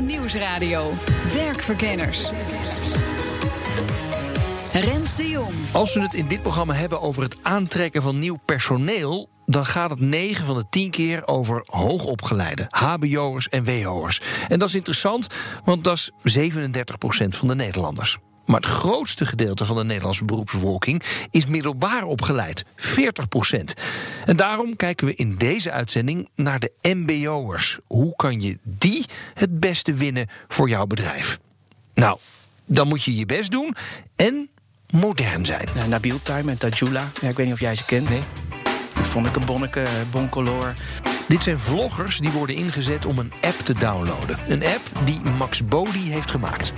Nieuwsradio. Werkverkenners. Rens de Jong. Als we het in dit programma hebben over het aantrekken van nieuw personeel, dan gaat het 9 van de 10 keer over hoogopgeleide, HBO'ers en WO'ers. En dat is interessant, want dat is 37% van de Nederlanders. Maar het grootste gedeelte van de Nederlandse beroepsbevolking is middelbaar opgeleid, 40% En daarom kijken we in deze uitzending naar de MBO'ers. Hoe kan je die het beste winnen voor jouw bedrijf? Nou, dan moet je je best doen en modern zijn. Uh, Nabil Time en Tajula. Ja, ik weet niet of jij ze kent. Nee. Vonneke Bonneke, Boncolor. Dit zijn vloggers die worden ingezet om een app te downloaden. Een app die Max Bodi heeft gemaakt.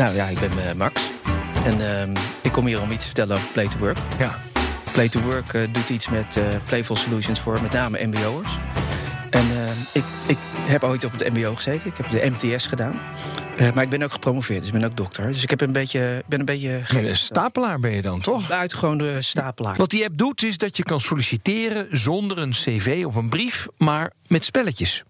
Nou ja, ik ben uh, Max. En uh, ik kom hier om iets te vertellen over Play to Work. Ja. Play to Work uh, doet iets met uh, Playful Solutions voor met name MBO'ers. En ik, ik heb ooit op het MBO gezeten. Ik heb de MTS gedaan. Uh, maar ik ben ook gepromoveerd, dus ik ben ook dokter. Dus ik heb een beetje, ben een beetje gek. Stapelaar ben je dan, toch? Buitengewoon de stapelaar. Wat die app doet, is dat je kan solliciteren zonder een cv of een brief, maar met spelletjes.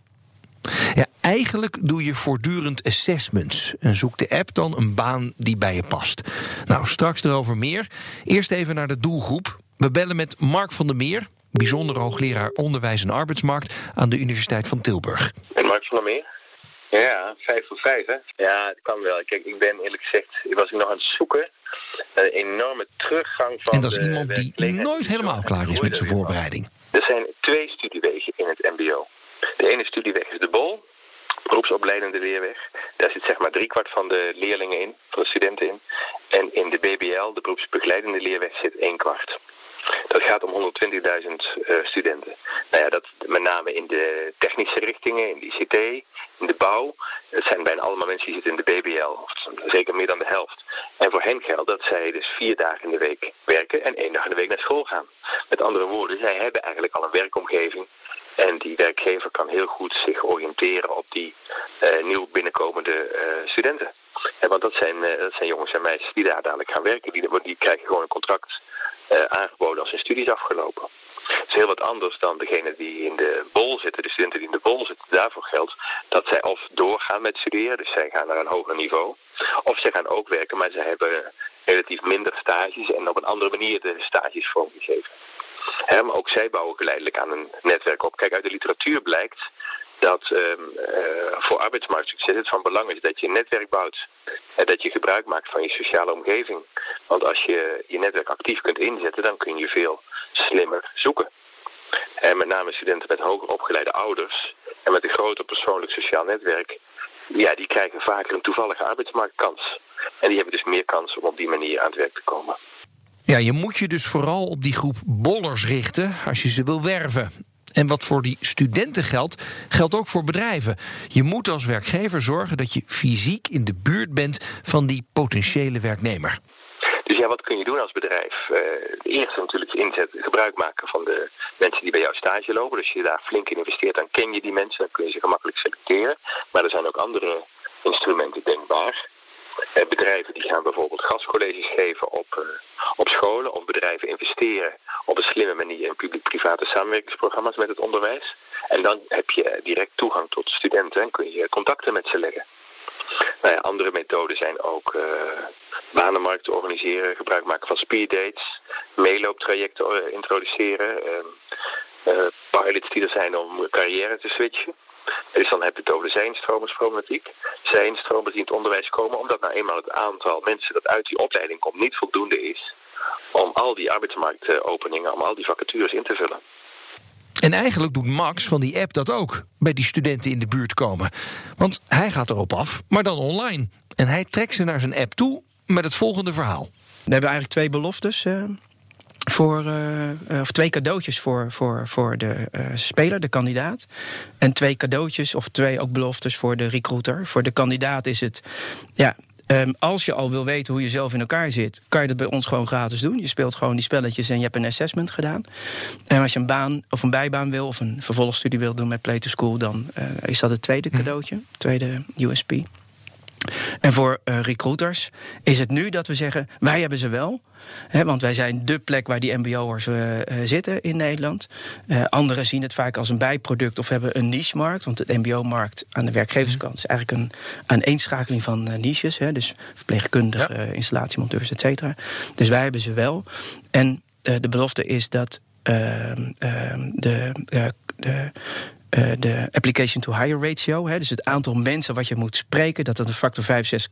Ja, eigenlijk doe je voortdurend assessments en zoekt de app dan een baan die bij je past. Nou, straks erover meer. Eerst even naar de doelgroep. We bellen met Mark van der Meer, bijzonder hoogleraar onderwijs en arbeidsmarkt aan de Universiteit van Tilburg. En Mark van der Meer? Ja, vijf voor vijf, hè? Ja, het kan wel. Kijk, ik ben eerlijk gezegd, ik was nog aan het zoeken. Een enorme teruggang van. En dat is iemand die nooit helemaal klaar is met zijn voorbereiding. Er zijn twee studiewegen in het MBO. De ene studieweg is de BOL, beroepsopleidende leerweg. Daar zit zeg maar driekwart van de leerlingen in, van de studenten in. En in de BBL, de beroepsbegeleidende leerweg, zit één kwart. Dat gaat om 120.000 uh, studenten. Nou ja, dat met name in de technische richtingen, in de ICT, in de bouw. Het zijn bijna allemaal mensen die zitten in de BBL, zeker meer dan de helft. En voor hen geldt dat zij dus vier dagen in de week werken en één dag in de week naar school gaan. Met andere woorden, zij hebben eigenlijk al een werkomgeving en die werkgever kan heel goed zich oriënteren op die uh, nieuw binnenkomende uh, studenten. Ja, want dat zijn, uh, dat zijn jongens en meisjes die daar dadelijk gaan werken. Die, die krijgen gewoon een contract aangeboden als hun studie is afgelopen. Het is heel wat anders dan degene die in de bol zitten, de studenten die in de bol zitten. Daarvoor geldt dat zij of doorgaan met studeren, dus zij gaan naar een hoger niveau. Of zij gaan ook werken, maar ze hebben relatief minder stages en op een andere manier de stages vormgegeven. Maar ook zij bouwen geleidelijk aan een netwerk op. Kijk, uit de literatuur blijkt dat um, uh, voor arbeidsmarktsucces het van belang is dat je een netwerk bouwt. En dat je gebruik maakt van je sociale omgeving. Want als je je netwerk actief kunt inzetten, dan kun je veel slimmer zoeken. En met name studenten met hoger opgeleide ouders en met een groter persoonlijk sociaal netwerk, ja, die krijgen vaker een toevallige arbeidsmarktkans. En die hebben dus meer kans om op die manier aan het werk te komen. Ja, je moet je dus vooral op die groep bollers richten als je ze wil werven. En wat voor die studenten geldt, geldt ook voor bedrijven. Je moet als werkgever zorgen dat je fysiek in de buurt bent van die potentiële werknemer. Dus ja, wat kun je doen als bedrijf? Uh, eerst natuurlijk inzet, gebruik maken van de mensen die bij jou stage lopen. Dus je daar flink in investeert, dan ken je die mensen, dan kun je ze gemakkelijk selecteren. Maar er zijn ook andere instrumenten denkbaar. Uh, bedrijven die gaan bijvoorbeeld gastcolleges geven op, uh, op scholen of bedrijven investeren op een slimme manier in publiek-private samenwerkingsprogramma's met het onderwijs. En dan heb je direct toegang tot studenten en kun je contacten met ze leggen. Nou ja, andere methoden zijn ook uh, banenmarkten organiseren, gebruik maken van speeddates, meelooptrajecten introduceren, uh, pilots die er zijn om carrière te switchen. Dus dan heb je het over de zijnstromersproblematiek. Zijnstromers die in het onderwijs komen, omdat nou eenmaal het aantal mensen dat uit die opleiding komt niet voldoende is om al die arbeidsmarktopeningen, om al die vacatures in te vullen. En eigenlijk doet Max van die app dat ook, bij die studenten in de buurt komen. Want hij gaat erop af, maar dan online. En hij trekt ze naar zijn app toe met het volgende verhaal. We hebben eigenlijk twee beloftes. Voor, uh, of twee cadeautjes voor, voor, voor de uh, speler, de kandidaat. En twee cadeautjes of twee ook beloftes voor de recruiter. Voor de kandidaat is het, ja, Um, als je al wil weten hoe je zelf in elkaar zit, kan je dat bij ons gewoon gratis doen. Je speelt gewoon die spelletjes en je hebt een assessment gedaan. En als je een baan of een bijbaan wil of een vervolgstudie wil doen met Play to School, dan uh, is dat het tweede cadeautje, tweede USP. En voor uh, recruiters is het nu dat we zeggen: wij hebben ze wel. Hè, want wij zijn dé plek waar die MBO'ers uh, zitten in Nederland. Uh, anderen zien het vaak als een bijproduct of hebben een niche-markt. Want het MBO-markt aan de werkgeverskant is eigenlijk een aaneenschakeling van niches. Hè, dus verpleegkundigen, ja. installatiemonteurs, et cetera. Dus wij hebben ze wel. En de belofte is dat ehm, ehm, de, de uh, de application to hire ratio, hè, dus het aantal mensen wat je moet spreken, dat dat een factor 5, 6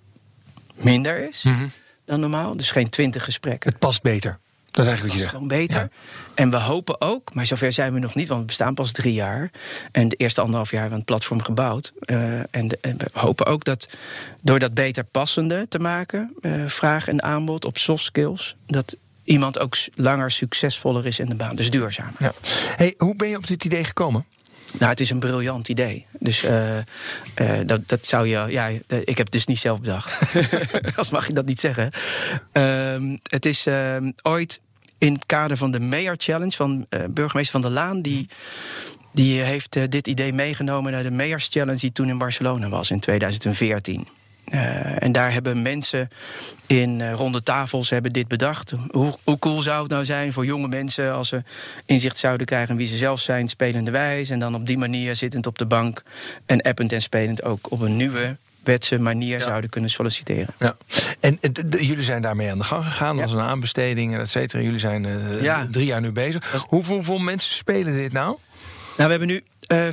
minder is mm -hmm. dan normaal. Dus geen 20 gesprekken. Het past beter. Dat is eigenlijk wat je zegt. gewoon beter. Ja. En we hopen ook, maar zover zijn we nog niet, want we bestaan pas drie jaar. En de eerste anderhalf jaar hebben we een platform gebouwd. Uh, en, de, en, we hopen ook dat door dat beter passende te maken, uh, vraag en aanbod op soft skills, dat iemand ook langer succesvoller is in de baan. Dus duurzaam. Ja. Hey, hoe ben je op dit idee gekomen? Nou, het is een briljant idee. Dus uh, uh, dat, dat zou je. Ja, ik heb het dus niet zelf bedacht. Als mag je dat niet zeggen. Uh, het is ehm, ooit in het kader van de Mayor Challenge van uh, burgemeester Van der Laan. Die, die heeft dit idee meegenomen naar de Mayors Challenge, die toen in Barcelona was in 2014. Uh, en daar hebben mensen in uh, ronde tafels hebben dit bedacht. Hoe, hoe, cool zou het nou zijn voor jonge mensen als ze inzicht zouden krijgen in wie ze zelf zijn, spelende wijs. En dan op die manier zittend op de bank en append en spelend ook op een nieuwe wetse manier ja. zouden kunnen solliciteren. Ja. En jullie zijn daarmee aan de gang gegaan ja. als een aanbesteding, et cetera. Jullie zijn uh, ja. drie jaar nu bezig. Hoeveel mensen spelen dit nou? Nou, we hebben nu uh,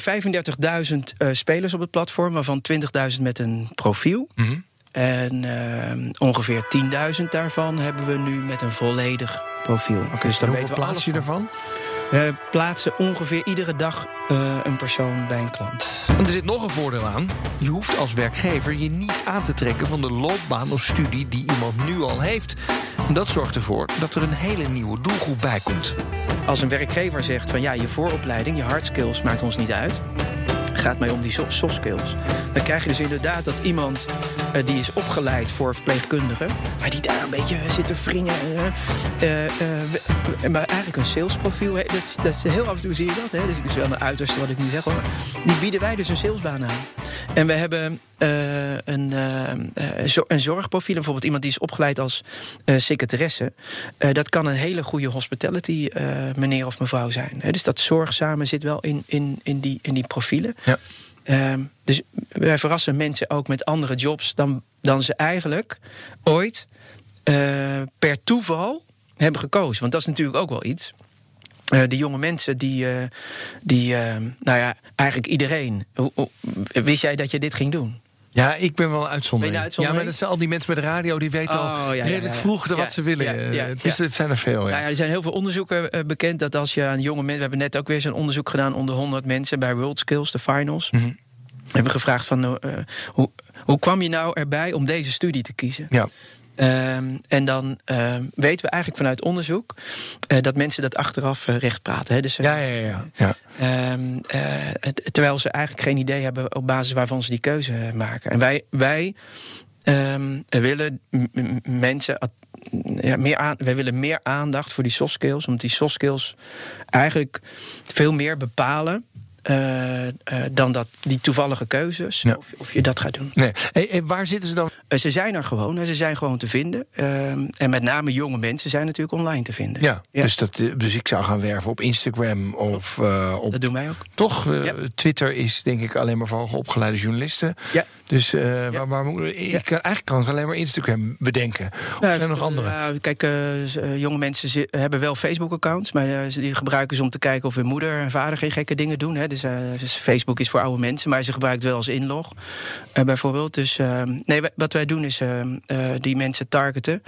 35.000 uh, spelers op het platform, waarvan 20.000 met een profiel. Mm -hmm. En uh, ongeveer 10.000 daarvan hebben we nu met een volledig profiel. Okay, dus dan weten we plaats je ervan? We plaatsen ongeveer iedere dag uh, een persoon bij een klant. En er zit nog een voordeel aan. Je hoeft als werkgever je niet aan te trekken van de loopbaan of studie die iemand nu al heeft. Dat zorgt ervoor dat er een hele nieuwe doelgroep bij komt. Als een werkgever zegt van ja, je vooropleiding, je hard skills maakt ons niet uit gaat mij om die soft skills. Dan krijg je dus inderdaad dat iemand uh, die is opgeleid voor verpleegkundigen, maar die daar een beetje zit te wringen. Uh, maar eigenlijk een salesprofiel. Dat is, dat is heel af en toe zie je dat. Hè? Dus ik is wel een uiterste wat ik nu zeg hoor. Die bieden wij dus een salesbaan aan. En we hebben een, een zorgprofiel, bijvoorbeeld iemand die is opgeleid als secretaresse. dat kan een hele goede hospitality meneer of mevrouw zijn. Dus dat zorgzame zit wel in, in, in, die, in die profielen. Ja. Um, dus wij verrassen mensen ook met andere jobs dan, dan ze eigenlijk ooit uh, per toeval hebben gekozen. Want dat is natuurlijk ook wel iets. Uh, de jonge mensen die, uh, die nou ja, eigenlijk iedereen. Wist jij dat je dit ging doen? Ja, ik ben wel uitzondering. uitzondering. Ja, maar dat zijn al die mensen bij de radio die weten oh, al ja, redelijk ja, ja. vroeg wat ze willen. Ja, dus het zijn er veel. Ja. Nou ja, er zijn heel veel onderzoeken bekend dat als je aan jonge mensen. We hebben net ook weer zo'n onderzoek gedaan onder 100 mensen bij World Skills, de finals. Mm -hmm. We hebben gevraagd van hoe, hoe kwam je nou erbij om deze studie te kiezen? Ja. Um, en dan um, weten we eigenlijk vanuit onderzoek uh, dat mensen dat achteraf uh, recht praten. Hè? Dus, ja, ja, ja. ja. Um, uh, terwijl ze eigenlijk geen idee hebben op basis waarvan ze die keuze maken. En wij, wij willen mensen. Ja, meer aan, wij willen meer aandacht voor die soft skills. Omdat die soft skills eigenlijk veel meer bepalen uh, uh, dan dat, die toevallige keuzes. Ja. Of, of, je dat gaat doen. Nee. Hey, hey, waar zitten ze dan? Uh, ze zijn er gewoon. Ze zijn gewoon te vinden. Ehm, en met name jonge mensen zijn natuurlijk online te vinden. Ja, ja. Dus, dat, dus ik zou gaan werven op Instagram of op. Dat doen wij ook. Toch? Ja. Twitter is denk ik alleen maar voor hoogopgeleide journalisten. Ja. Dus ja. waar, waar moet, ik kan, eigenlijk kan ik alleen maar Instagram bedenken. Of nou, zijn er nog andere? kijk, jonge mensen hebben wel Facebook-accounts. Maar die gebruiken ze om te kijken of hun moeder en vader geen gekke dingen doen. Hè. Dus, uh, dus, Facebook is voor oude mensen, maar ze gebruikt wel als inlog, uh, bijvoorbeeld. Dus uh, nee, wat wij doen is die mensen targeten.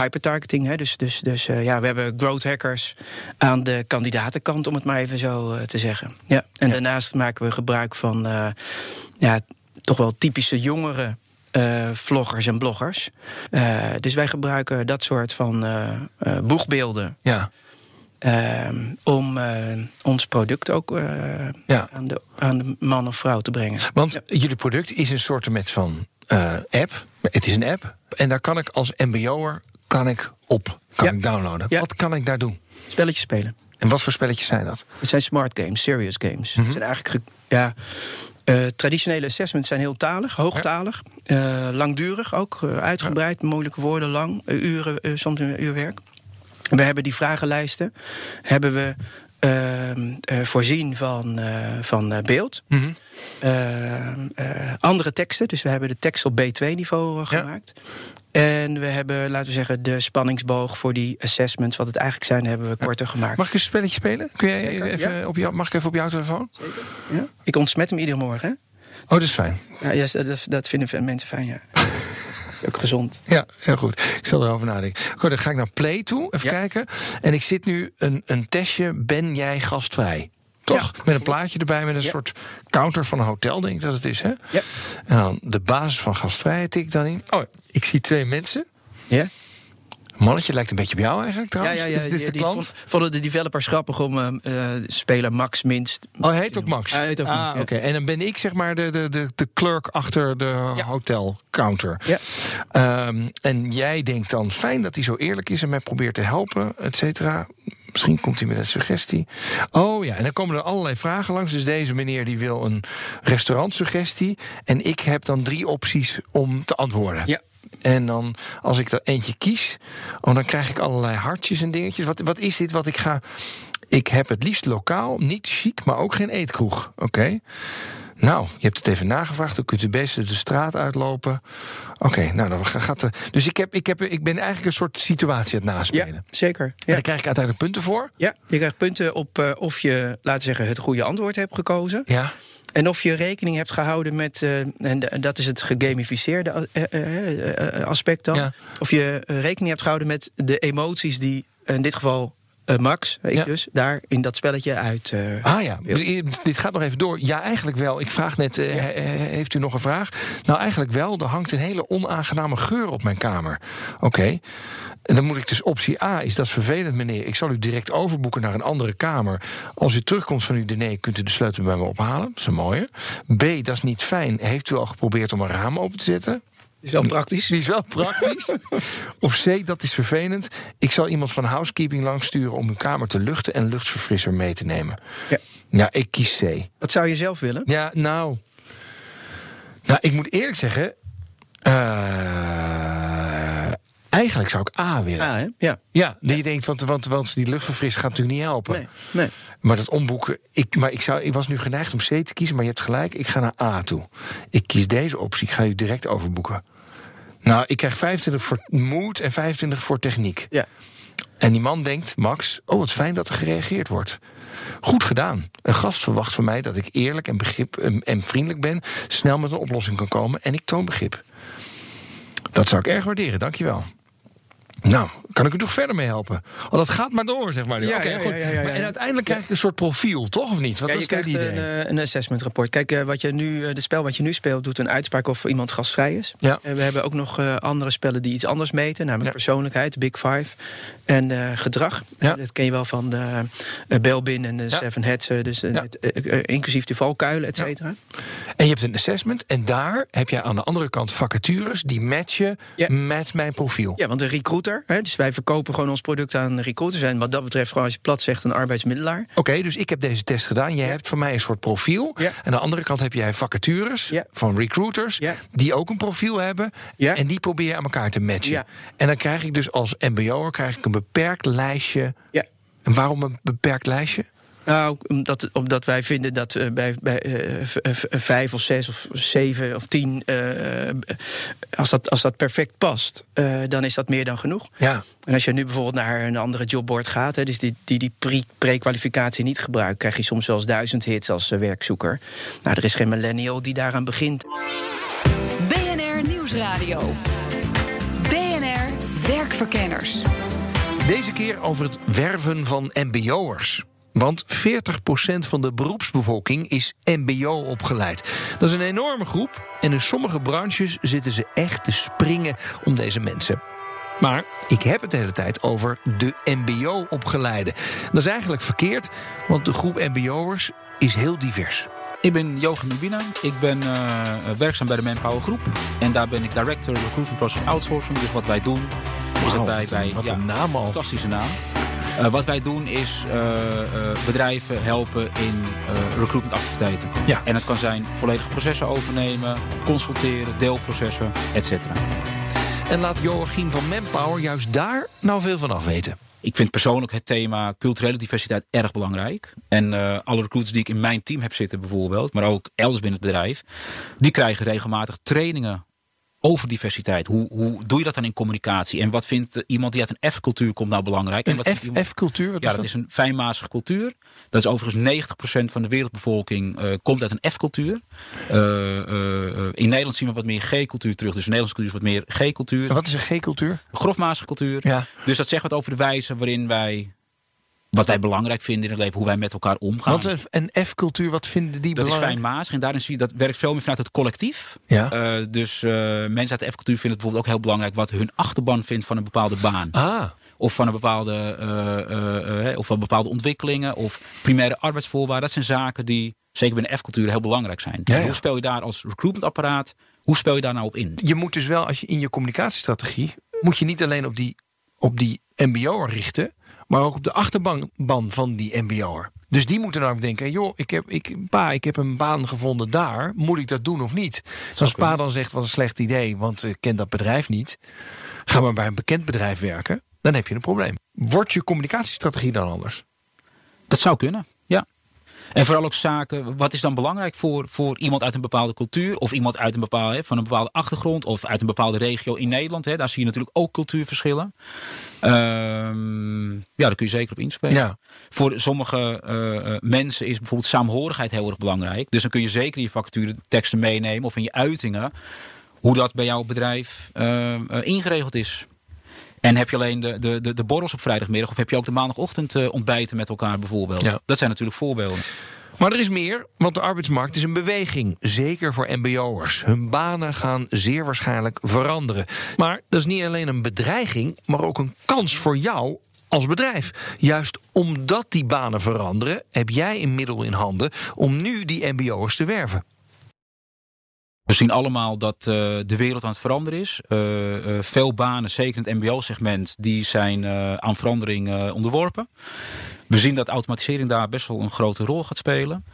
hypertargeting, hè. Dus, dus, dus ja, we hebben growth hackers aan de kandidatenkant, om het maar even zo te zeggen. Ja. En ja. daarnaast maken we gebruik van ja, toch wel typische jongeren eh, vloggers en bloggers. Eh, dus wij gebruiken dat soort van eh, boegbeelden Ja. eh, om ons product ook Ja. aan, de, aan de man of vrouw te brengen. Want Ja. jullie product is een soort met van app. Het is een app. En daar kan ik als MBO'er kan ik op. Kan Ja. ik downloaden. Wat kan ik daar doen? Spelletjes spelen. En wat voor spelletjes zijn dat? Het zijn smart games, serious games. Mhm. Het zijn eigenlijk ge- ja, eh, traditionele assessments zijn heel talig, hoogtalig, eh, langdurig ook, eh, uitgebreid, moeilijke woorden, lang, uren, soms een uur werk. We hebben die vragenlijsten, hebben we ehm, eh, voorzien van, eh, van eh, beeld. Mhm. Eh, eh, andere teksten, dus we hebben de tekst op B2-niveau gemaakt. En we hebben, laten we zeggen, de spanningsboog voor die assessments, wat het eigenlijk zijn, hebben we korter gemaakt. Mag ik een spelletje spelen? Kun jij Zeker, even ja. op jou, mag ik even op jouw telefoon? Ja? Ik ontsmet hem iedere morgen, hè? Oh, dat is fijn. Ja, dat, dat vinden mensen fijn, ja. Is ook gezond. Ja, heel goed. Ik zal erover nadenken. Goed, dan ga ik naar Play toe. Even Ja. kijken. En ik zit nu een, een testje. Ben jij gastvrij? Toch? Ja. met een plaatje erbij, met een Ja. soort counter van een hotel, denk ik dat het is. Hè? Ja. En dan de basis van gastvrijheid tik ik dan in. Oh, ik zie twee mensen. Ja? Mannetje lijkt een beetje op jou eigenlijk Ja, trouwens. ja, ja. Is dit die, de klant? vond- vonden de developers grappig om eh, eh, speler Max minst. Oh, hij heet ook Max. Hij heet ook ah, ja. oké. En dan ben ik zeg maar de, de, de, de clerk achter de Ja. hotelcounter. Ja. Ehm, en jij denkt dan, fijn dat hij zo eerlijk is en mij probeert te helpen, et cetera. Misschien komt hij met een suggestie. Oh ja, en dan komen er allerlei vragen langs. Dus deze meneer die wil een restaurantsuggestie. En ik heb dan drie opties om te antwoorden. Ja. En dan, als ik er eentje kies, oh, dan krijg ik allerlei hartjes en dingetjes. Wat, wat is dit wat ik ga... Ik heb het liefst lokaal, niet chic, maar ook geen eetkroeg. Oké. Nou, je hebt het even nagevraagd. Dan kunt u best de straat uitlopen. Oké, nou, dan gaat er. Dus ik, heb, ik, heb, ik ben eigenlijk een soort situatie aan het naspelen. Ja, zeker. En Ja. daar krijg ik uiteindelijk punten voor. ja, je krijgt punten op eh, of je, laten we zeggen, het goede antwoord hebt gekozen. Ja. En of je rekening hebt gehouden met, eh, en, dat is het gegamificeerde eh, eh, aspect dan. Ja. Of je rekening hebt gehouden met de emoties die in dit geval Max, ik Ja. dus, daar in dat spelletje uit. Ah ja, dit gaat nog even door. Ja, eigenlijk wel. Ik vraag net, he- he- heeft u nog een vraag? Nou, eigenlijk wel. Er hangt een hele onaangename geur op mijn kamer. Oké. En dan moet ik dus optie A, is dat is vervelend meneer. Ik zal u direct overboeken naar een andere kamer. Als u terugkomt van uw diner, kunt u de sleutel bij me ophalen. Dat is een mooie. B, dat is niet fijn. Heeft u al geprobeerd om een raam open te zetten? is wel praktisch. Die is wel praktisch. of C, dat is vervelend. Ik zal iemand van housekeeping langsturen om uw kamer te luchten en luchtverfrisser mee te nemen. Ja. Ja, ik kies C. Wat zou je zelf willen? Ja, nou. Nou, ik moet eerlijk zeggen. eh, eigenlijk zou ik A willen. Ja? Ja. Ja, die je denkt, want, want, want die luchtverfrisser gaat natuurlijk niet helpen. Nee, nee. Maar dat omboeken, ik, maar ik, zou, ik was nu geneigd om C te kiezen, maar je hebt gelijk, ik ga naar A toe. Ik kies deze optie, ik ga u direct overboeken. Nou, ik krijg 25 voor moed en 25 voor techniek. Ja. En die man denkt, Max, oh wat fijn dat er gereageerd wordt. Goed gedaan. Een gast verwacht van mij dat ik eerlijk en, begrip, en, en vriendelijk ben, snel met een oplossing kan komen en ik toon begrip. Dat zou ik erg waarderen, dankjewel. Nou, kan ik u toch verder mee helpen? Oh, dat gaat maar door, zeg maar. Ja, ja, goed. ja, Maar, en uiteindelijk krijg ik een soort profiel, toch of niet? Wat was je krijgt idee? een, eh, een assessment rapport. Kijk, eh, wat je nu, eh, de spel wat je nu speelt doet een uitspraak of iemand gastvrij is. Ja. En we hebben ook nog andere spellen die iets anders meten, namelijk persoonlijkheid, de Big Five en eh, gedrag. Ja. Dat ken je wel van de uh, Belbin en de. Seven Heads, dus het, inclusief de valkuilen, et cetera. En je hebt een assessment en daar heb jij aan de andere kant vacatures die matchen met mijn profiel. Ja, want een recruiter, hè, dus wij verkopen gewoon ons product aan recruiters. En wat dat betreft, gewoon als je plat zegt, een arbeidsmiddelaar. Oké, dus ik heb deze test gedaan. Jij hebt van mij een soort profiel. Ja. En aan de andere kant heb jij vacatures Ja. van recruiters... Ja. die ook een profiel hebben. Ja. En die probeer je aan elkaar te matchen. Ja. En dan krijg ik dus als mbo'er krijg ik een beperkt lijstje. Ja. En waarom een beperkt lijstje? Nou, omdat, omdat wij vinden dat eh, bij, bij eh, v- vijf of zes of zeven of tien, eh, als, dat, als dat perfect past, eh, dan is dat meer dan genoeg. Ja. En als je nu bijvoorbeeld naar een andere jobboard gaat, hè, dus die die, die pre- pre-kwalificatie niet gebruikt, krijg je soms wel eens duizend hits als eh, werkzoeker. Nou, er is geen millennial die daaraan begint. BNR Nieuwsradio. BNR Werkverkenners. Deze keer over het werven van mbo'ers. Want 40% van de beroepsbevolking is MBO opgeleid. Dat is een enorme groep en in sommige branches zitten ze echt te springen om deze mensen. Maar ik heb het de hele tijd over de MBO-opgeleide. Dat is eigenlijk verkeerd, want de groep MBO'ers is heel divers. Ik ben Joachim Mubina. Ik ben uh, werkzaam bij de Manpower Groep. En daar ben ik Director Recruitment Process Outsourcing. Dus wat wij doen is dat wij... wij wat ja, een naam al. Fantastische naam. Uh, wat wij doen is uh, uh, bedrijven helpen in recruitment activiteiten. Ja. En dat kan zijn volledige processen overnemen, consulteren, deelprocessen, et cetera. En laat Joachim van Manpower juist daar nou veel van af weten. Ik vind persoonlijk het thema culturele diversiteit erg belangrijk. En uh, alle recruiters die ik in mijn team heb zitten bijvoorbeeld, maar ook elders binnen het bedrijf, die krijgen regelmatig trainingen over diversiteit. Hoe, hoe doe je dat dan in communicatie? En wat vindt iemand die uit een F-cultuur komt nou belangrijk? Een en wat F-cultuur? Ja, dat is een fijnmazige cultuur. Dat is overigens 90% van de wereldbevolking uh, komt uit een F-cultuur. Uh, uh, in Nederland zien we wat meer G-cultuur terug. Dus de Nederlandse cultuur is wat meer G-cultuur. Wat is een G-cultuur? Grofmazige cultuur. Ja. Dus dat zegt wat over de wijze waarin wij wat wij belangrijk vinden in het leven, hoe wij met elkaar omgaan. Want een, F-cultuur, wat vinden die dat belangrijk? is fijnmazig en daarin zie je dat werkt veel meer vanuit het collectief. Ja. Uh, dus uh, mensen uit de F-cultuur vinden het bijvoorbeeld ook heel belangrijk wat hun achterban vindt van een bepaalde baan. Ah. Of van een bepaalde, uh, of van bepaalde ontwikkelingen of primaire arbeidsvoorwaarden. Dat zijn zaken die zeker binnen F-cultuur heel belangrijk zijn. Ja, ja. Hoe speel je daar als recruitmentapparaat, hoe speel je daar nou op in? Je moet dus wel, als je in je communicatiestrategie, moet je niet alleen op die, op die MBO'er richten, maar ook op de achterban van die MBO'er. Dus die moeten nou denken, joh, ik heb, ik, pa, ik heb een baan gevonden daar. Moet ik dat doen of niet? Dus als pa dan zegt, wat een slecht idee, want ik ken dat bedrijf niet. Ga maar bij een bekend bedrijf werken. Dan heb je een probleem. Wordt je communicatiestrategie dan anders? Dat zou kunnen, ja. En vooral ook zaken, wat is dan belangrijk voor, voor iemand uit een bepaalde cultuur... of iemand uit een bepaalde, hè, van een bepaalde achtergrond... of uit een bepaalde regio in Nederland. Hè, daar zie je natuurlijk ook cultuurverschillen. Um, ja, daar kun je zeker op inspelen. Ja. Voor sommige uh, mensen is bijvoorbeeld saamhorigheid heel erg belangrijk. Dus dan kun je zeker in je vacature teksten meenemen... of in je uitingen, hoe dat bij jouw bedrijf uh, ingeregeld is. En heb je alleen de, de, de, de borrels op vrijdagmiddag... of heb je ook de maandagochtend uh, ontbijten met elkaar bijvoorbeeld? Ja. Dat zijn natuurlijk voorbeelden. Maar er is meer, want de arbeidsmarkt is een beweging. Zeker voor mbo'ers. Hun banen gaan zeer waarschijnlijk veranderen. Maar dat is niet alleen een bedreiging... maar ook een kans voor jou als bedrijf. Juist omdat die banen veranderen... heb jij een middel in handen om nu die mbo'ers te werven. We zien allemaal dat uh, de wereld aan het veranderen is. Uh, uh, veel banen, zeker in het mbo-segment, die zijn aan verandering onderworpen. We zien dat automatisering daar best wel een grote rol gaat spelen.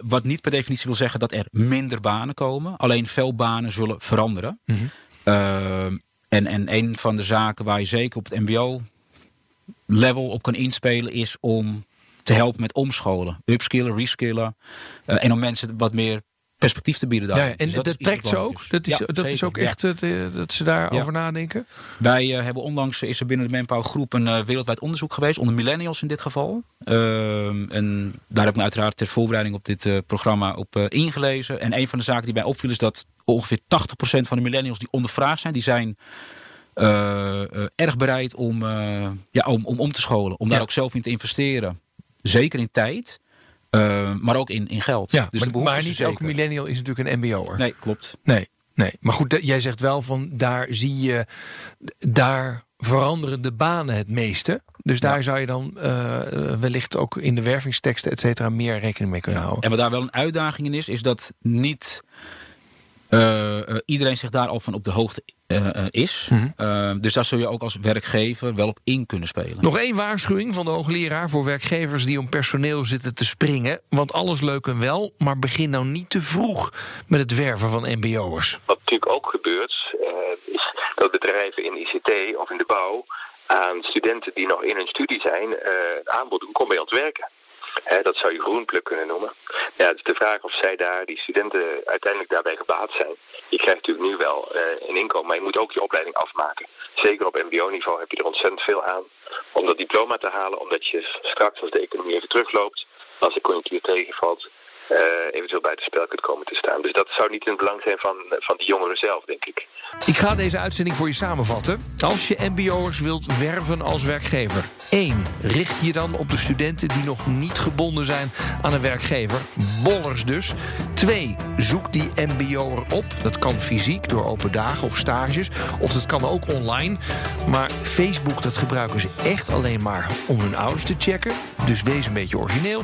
wat niet per definitie wil zeggen dat er minder banen komen. Alleen veel banen zullen veranderen. Mm -hmm. en, en een van de zaken waar je zeker op het mbo-level op kan inspelen is om te helpen met omscholen. Upskillen, reskillen. en om mensen wat meer perspectief te bieden daar. Ja, en dus dat, dat trekt ze ook? Dat is, ja, dat is ook echt ja. dat ze daarover ja. nadenken? Wij uh, hebben onlangs, is er binnen de Manpower groep een uh, wereldwijd onderzoek geweest, onder millennials in dit geval. Uh, en daar heb ik me uiteraard ter voorbereiding op dit uh, programma op ingelezen. En een van de zaken die mij opviel is dat ongeveer 80% van de millennials die ondervraagd zijn, die zijn erg bereid om, ja, om, om om te scholen. Om daar ook zelf in te investeren. Zeker in tijd. Uh, maar ook in, in geld. Ja, dus maar, maar niet elke millennial is natuurlijk een mbo'er. Nee, klopt. Nee, nee. Maar goed, jij zegt wel van daar zie je, daar veranderen de banen het meeste. Dus daar ja. zou je dan uh, wellicht ook in de wervingsteksten, et cetera, meer rekening mee kunnen ja. houden. En wat daar wel een uitdaging in is, is dat niet uh, iedereen zich daar al van op de hoogte is. Mm -hmm. dus daar zul je ook als werkgever wel op in kunnen spelen. Nog één waarschuwing van de hoogleraar voor werkgevers die om personeel zitten te springen. Want alles leuk en wel, maar begin nou niet te vroeg met het werven van mbo'ers. Wat natuurlijk ook gebeurt, uh, is dat bedrijven in ICT of in de bouw aan studenten die nog in hun studie zijn, uh, aanbod doen, kom bij ons werken. Dat zou je groenpluk kunnen noemen. Ja, het is de vraag of zij daar, die studenten, uiteindelijk daarbij gebaat zijn. Je krijgt natuurlijk nu wel uh, een inkomen, maar je moet ook je opleiding afmaken. Zeker op mbo-niveau heb je er ontzettend veel aan om dat diploma te halen. Omdat je straks, als de economie even terugloopt, als de conjunctuur tegenvalt, eventueel buitenspel kunt komen te staan. Dus dat zou niet in het belang zijn van, van die jongeren zelf, denk ik. Ik ga deze uitzending voor je samenvatten. Als je mbo'ers wilt werven als werkgever. 1. Richt je dan op de studenten die nog niet gebonden zijn aan een werkgever. Bollers dus. 2. Zoek die mbo'er op. Dat kan fysiek door open dagen of stages. Of dat kan ook online. Maar Facebook dat gebruiken ze echt alleen maar om hun ouders te checken. Dus wees een beetje origineel.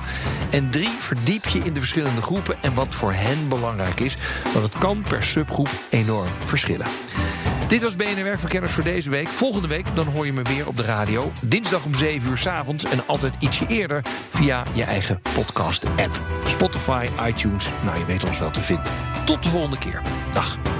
En 3. Verdiep je in de verschillende groepen en wat voor hen belangrijk is. Want het kan per subgroep enorm verschillen. Dit was BNR Werkverkenners voor deze week. Volgende week dan hoor je me weer op de radio. Dinsdag om 7 uur s avonds en altijd ietsje eerder via je eigen podcast-app. Spotify, iTunes, nou je weet ons wel te vinden. Tot de volgende keer. Dag.